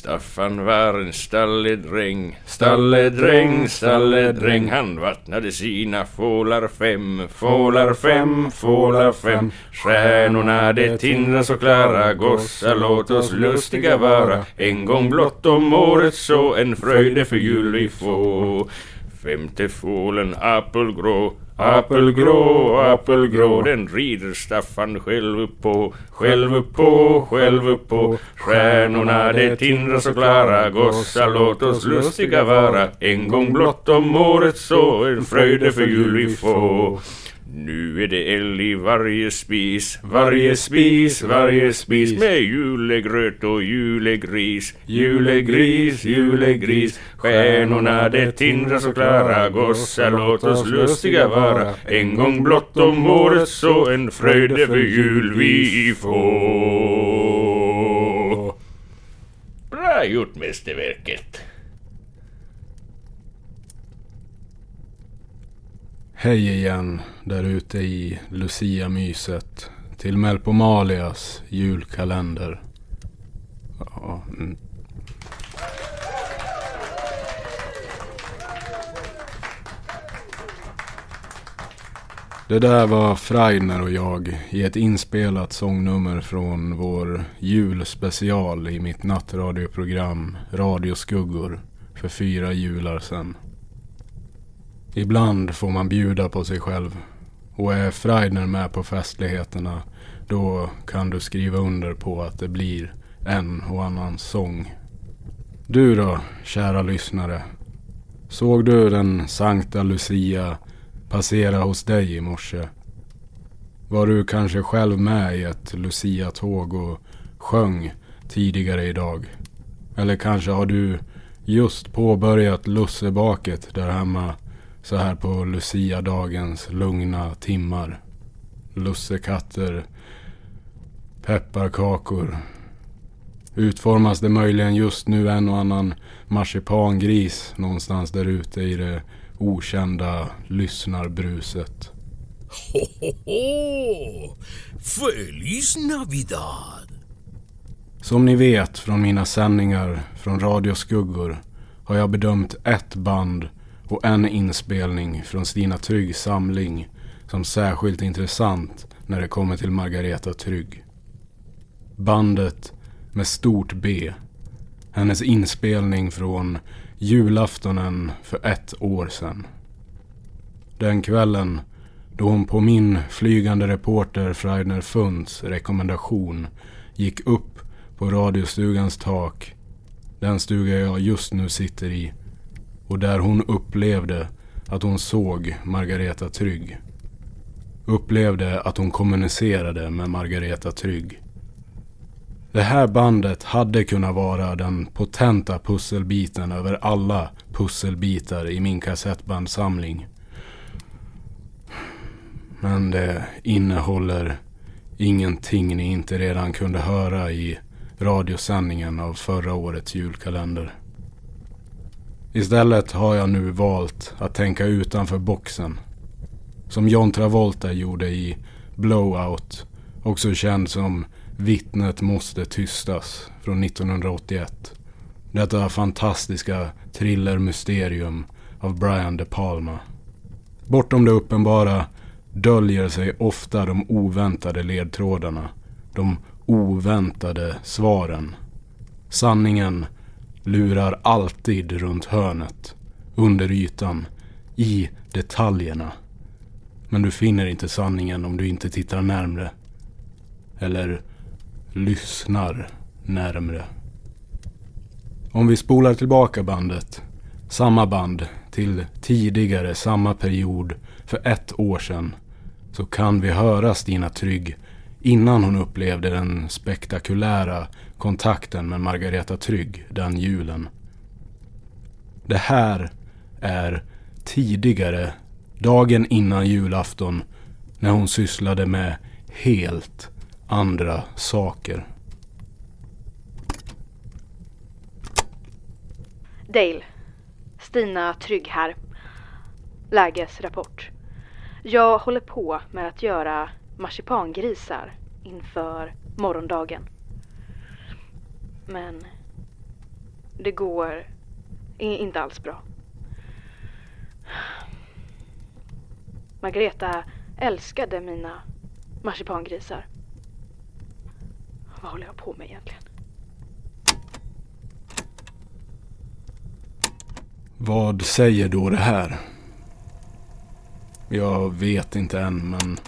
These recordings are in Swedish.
Staffan var en stalledräng, stalledräng, stalledräng. Han vattnade sina fålar fem, fålar fem, fålar fem. Stjärnorna det tindrar så klara, gossar låt oss lustiga vara. En gång blott om året så en fröjde för jul vi få. Femte fålen apelgrå, apelgrå, apelgrå. Den rider Staffan själv på, själv på, själv på. Stjärnorna det tindrar så klara. Gossar låt oss lustiga vara. En gång blott om året så en fröjde för jul vi få nu är det eld i varje spis, varje spis, varje spis med julegröt och julegris, julegris, julegris. Stjärnorna det tindrar så klara, gossar låt oss lustiga vara. En gång blott om året så en fröjde för jul vi får. Bra gjort mästerverket. Hej igen där ute i Lucia-myset till Melpomalias julkalender. Ja, mm. Det där var Freidner och jag i ett inspelat sångnummer från vår julspecial i mitt nattradioprogram Radioskuggor för fyra jular sedan. Ibland får man bjuda på sig själv. Och är Freidner med på festligheterna då kan du skriva under på att det blir en och annan sång. Du då, kära lyssnare. Såg du den Sankta Lucia passera hos dig i morse? Var du kanske själv med i ett Lucia-tåg och sjöng tidigare idag? Eller kanske har du just påbörjat lussebaket där hemma så här på Lucia-dagens lugna timmar. Lussekatter, pepparkakor. Utformas det möjligen just nu en och annan marsipangris någonstans där ute i det okända lyssnarbruset. Ho, ho, ho! Feliz Navidad! Som ni vet från mina sändningar från Radio Skuggor har jag bedömt ett band och en inspelning från Stina Tryggs samling som särskilt intressant när det kommer till Margareta Trygg. Bandet med stort B. Hennes inspelning från julaftonen för ett år sedan. Den kvällen då hon på min flygande reporter Freidner Funds rekommendation gick upp på radiostugans tak. Den stuga jag just nu sitter i och där hon upplevde att hon såg Margareta Trygg. Upplevde att hon kommunicerade med Margareta Trygg. Det här bandet hade kunnat vara den potenta pusselbiten över alla pusselbitar i min kassettbandsamling. Men det innehåller ingenting ni inte redan kunde höra i radiosändningen av förra årets julkalender. Istället har jag nu valt att tänka utanför boxen. Som John Travolta gjorde i Blowout, också känd som Vittnet måste tystas från 1981. Detta fantastiska thrillermysterium av Brian De Palma. Bortom det uppenbara döljer sig ofta de oväntade ledtrådarna. De oväntade svaren. Sanningen lurar alltid runt hörnet, under ytan, i detaljerna. Men du finner inte sanningen om du inte tittar närmre. Eller lyssnar närmre. Om vi spolar tillbaka bandet, samma band, till tidigare samma period för ett år sedan, så kan vi höra Stina Trygg innan hon upplevde den spektakulära kontakten med Margareta Trygg den julen. Det här är tidigare, dagen innan julafton, när hon sysslade med helt andra saker. Dale. Stina Trygg här. Lägesrapport. Jag håller på med att göra marsipangrisar inför morgondagen. Men Det går inte alls bra. Margareta älskade mina marsipangrisar. Vad håller jag på med egentligen? Vad säger då det här? Jag vet inte än, men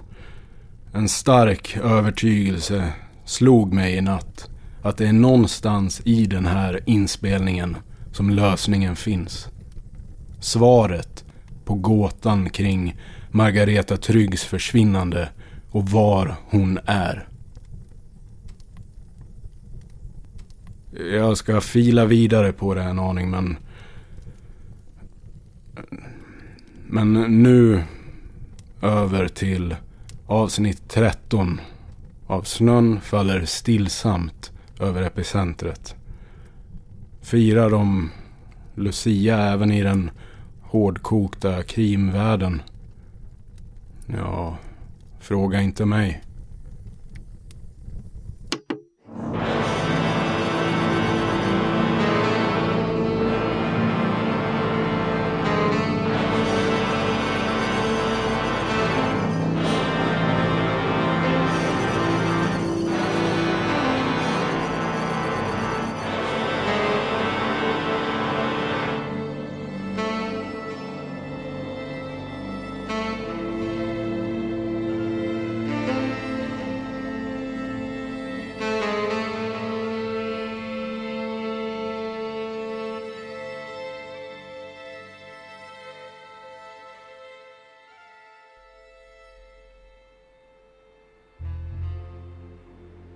en stark övertygelse slog mig i natt att det är någonstans i den här inspelningen som lösningen finns. Svaret på gåtan kring Margareta Tryggs försvinnande och var hon är. Jag ska fila vidare på det en aning, men Men nu över till avsnitt 13 av Snön faller stillsamt över epicentret. Firar de Lucia även i den hårdkokta krimvärlden? Ja, fråga inte mig.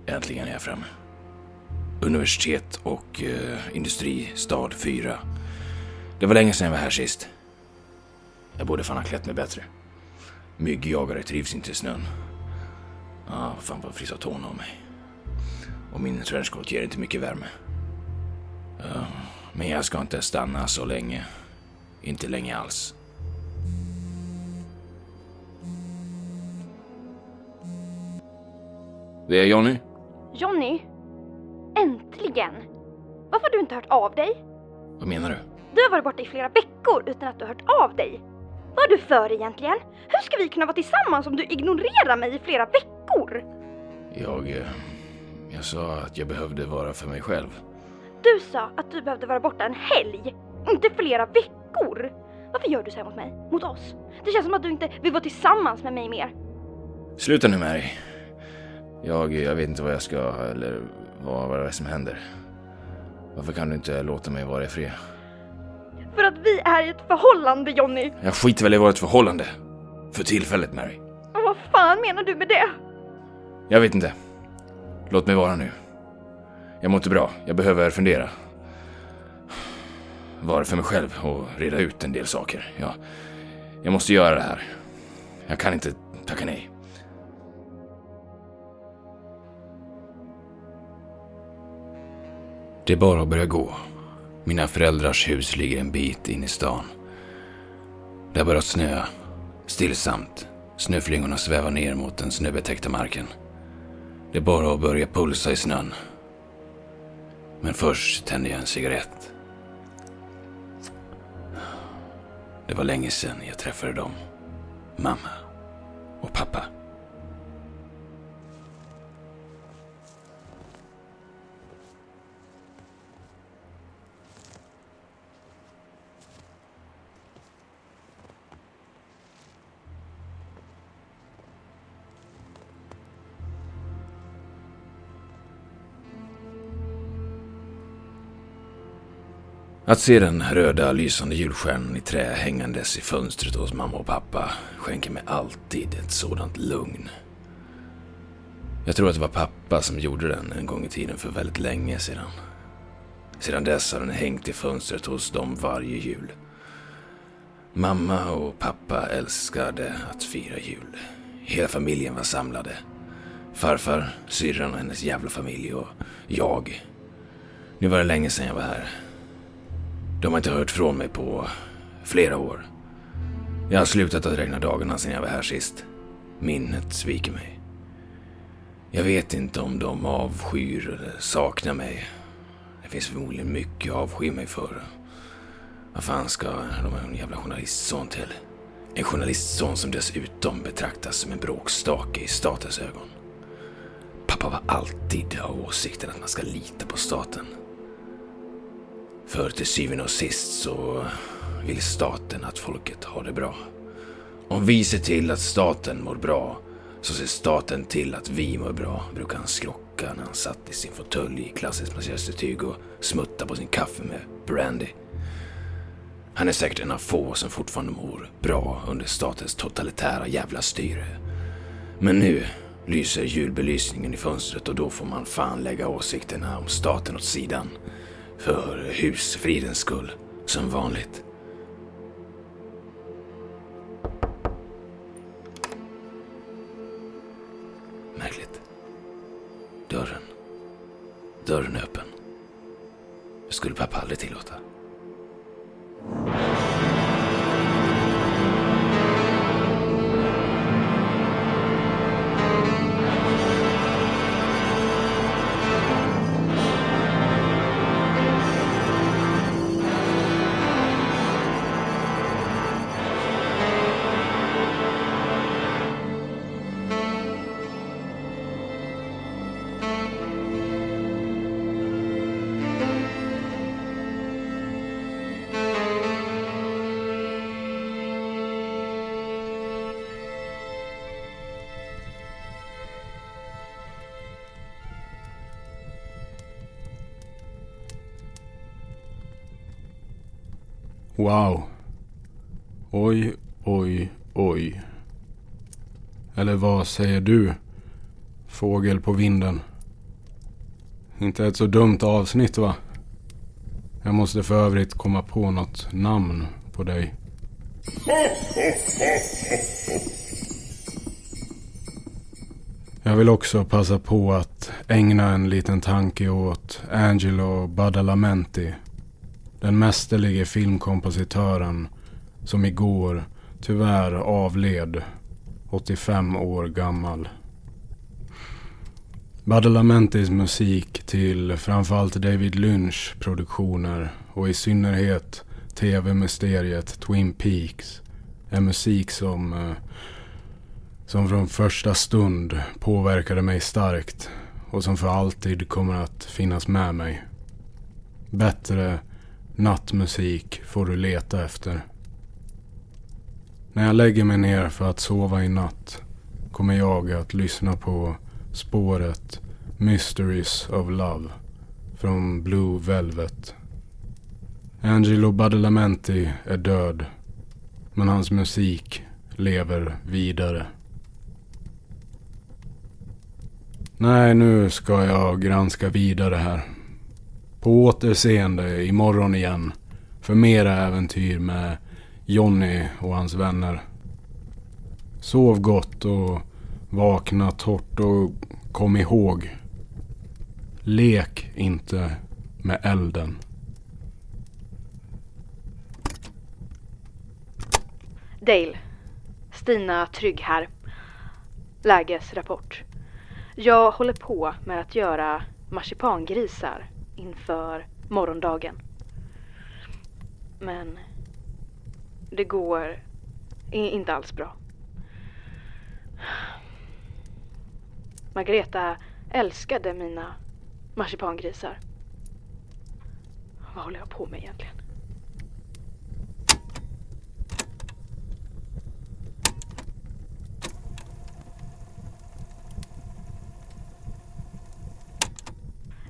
Äntligen är jag framme. Universitet och eh, industristad 4. Det var länge sedan jag var här sist. Jag borde fan ha klätt mig bättre. Myggjagare trivs inte i snön. Ah, fan vad frissa tårna av mig. Och min trenchcoat ger inte mycket värme. Uh, men jag ska inte stanna så länge. Inte länge alls. Det är Johnny. Johnny? Äntligen! Varför har du inte hört av dig? Vad menar du? Du har varit borta i flera veckor utan att du har hört av dig. Vad är du för egentligen? Hur ska vi kunna vara tillsammans om du ignorerar mig i flera veckor? Jag... eh, Jag sa att jag behövde vara för mig själv. Du sa att du behövde vara borta en helg, inte flera veckor. Varför gör du så här mot mig? Mot oss? Det känns som att du inte vill vara tillsammans med mig mer. Sluta nu Mary. Jag, jag vet inte vad jag ska, eller vad, vad det är som händer. Varför kan du inte låta mig vara i fred? För att vi är i ett förhållande Johnny. Jag skiter väl i vårt förhållande. För tillfället Mary. Och vad fan menar du med det? Jag vet inte. Låt mig vara nu. Jag mår inte bra. Jag behöver fundera. Vara för mig själv och reda ut en del saker. Jag, jag måste göra det här. Jag kan inte tacka nej. Det är bara att börja gå. Mina föräldrars hus ligger en bit in i stan. Det har börjat snöa. Stillsamt. Snöflingorna svävar ner mot den snöbetäckta marken. Det är bara att börja pulsa i snön. Men först tänder jag en cigarett. Det var länge sedan jag träffade dem. Mamma och pappa. Att se den röda lysande julstjärnan i trä hängandes i fönstret hos mamma och pappa skänker mig alltid ett sådant lugn. Jag tror att det var pappa som gjorde den en gång i tiden för väldigt länge sedan. Sedan dess har den hängt i fönstret hos dem varje jul. Mamma och pappa älskade att fira jul. Hela familjen var samlade. Farfar, syrran och hennes jävla familj och jag. Nu var det länge sedan jag var här. De har inte hört från mig på flera år. Jag har slutat att räkna dagarna sedan jag var här sist. Minnet sviker mig. Jag vet inte om de avskyr eller saknar mig. Det finns förmodligen mycket att avsky mig för. Vad fan ska de ha en jävla journalistson till? En journalistson som dessutom betraktas som en bråkstake i statens ögon. Pappa var alltid av åsikten att man ska lita på staten. För till syvende och sist så vill staten att folket har det bra. Om vi ser till att staten mår bra så ser staten till att vi mår bra, brukar han skrocka när han satt i sin fåtölj i klassiskt manchestertyg och smutta på sin kaffe med brandy. Han är säkert en av få som fortfarande mår bra under statens totalitära jävla styre. Men nu lyser julbelysningen i fönstret och då får man fan lägga åsikterna om staten åt sidan. För husfridens skull, som vanligt. Märkligt. Dörren. Dörren är öppen. Det skulle pappa aldrig tillåta. Wow. Oj, oj, oj. Eller vad säger du? Fågel på vinden. Inte ett så dumt avsnitt va? Jag måste för övrigt komma på något namn på dig. Jag vill också passa på att ägna en liten tanke åt Angelo Badalamenti. Den mästerlige filmkompositören som igår tyvärr avled 85 år gammal. Badalamentis musik till framförallt David Lynch produktioner och i synnerhet tv-mysteriet Twin Peaks är musik som, eh, som från första stund påverkade mig starkt och som för alltid kommer att finnas med mig. Bättre nattmusik får du leta efter. När jag lägger mig ner för att sova i natt kommer jag att lyssna på spåret Mysteries of Love från Blue Velvet. Angelo Badalamenti är död, men hans musik lever vidare. Nej, nu ska jag granska vidare här. På återseende imorgon igen för mera äventyr med Jonny och hans vänner. Sov gott och vakna torrt och kom ihåg. Lek inte med elden. Dale. Stina Trygg här. Lägesrapport. Jag håller på med att göra marsipangrisar inför morgondagen. Men det går inte alls bra. Margareta älskade mina marsipangrisar. Vad håller jag på med egentligen?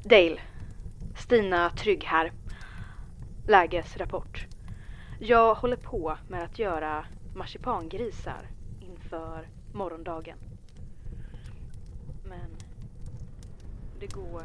Dale. Stina Trygg här. Lägesrapport. Jag håller på med att göra marsipangrisar inför morgondagen. Men det går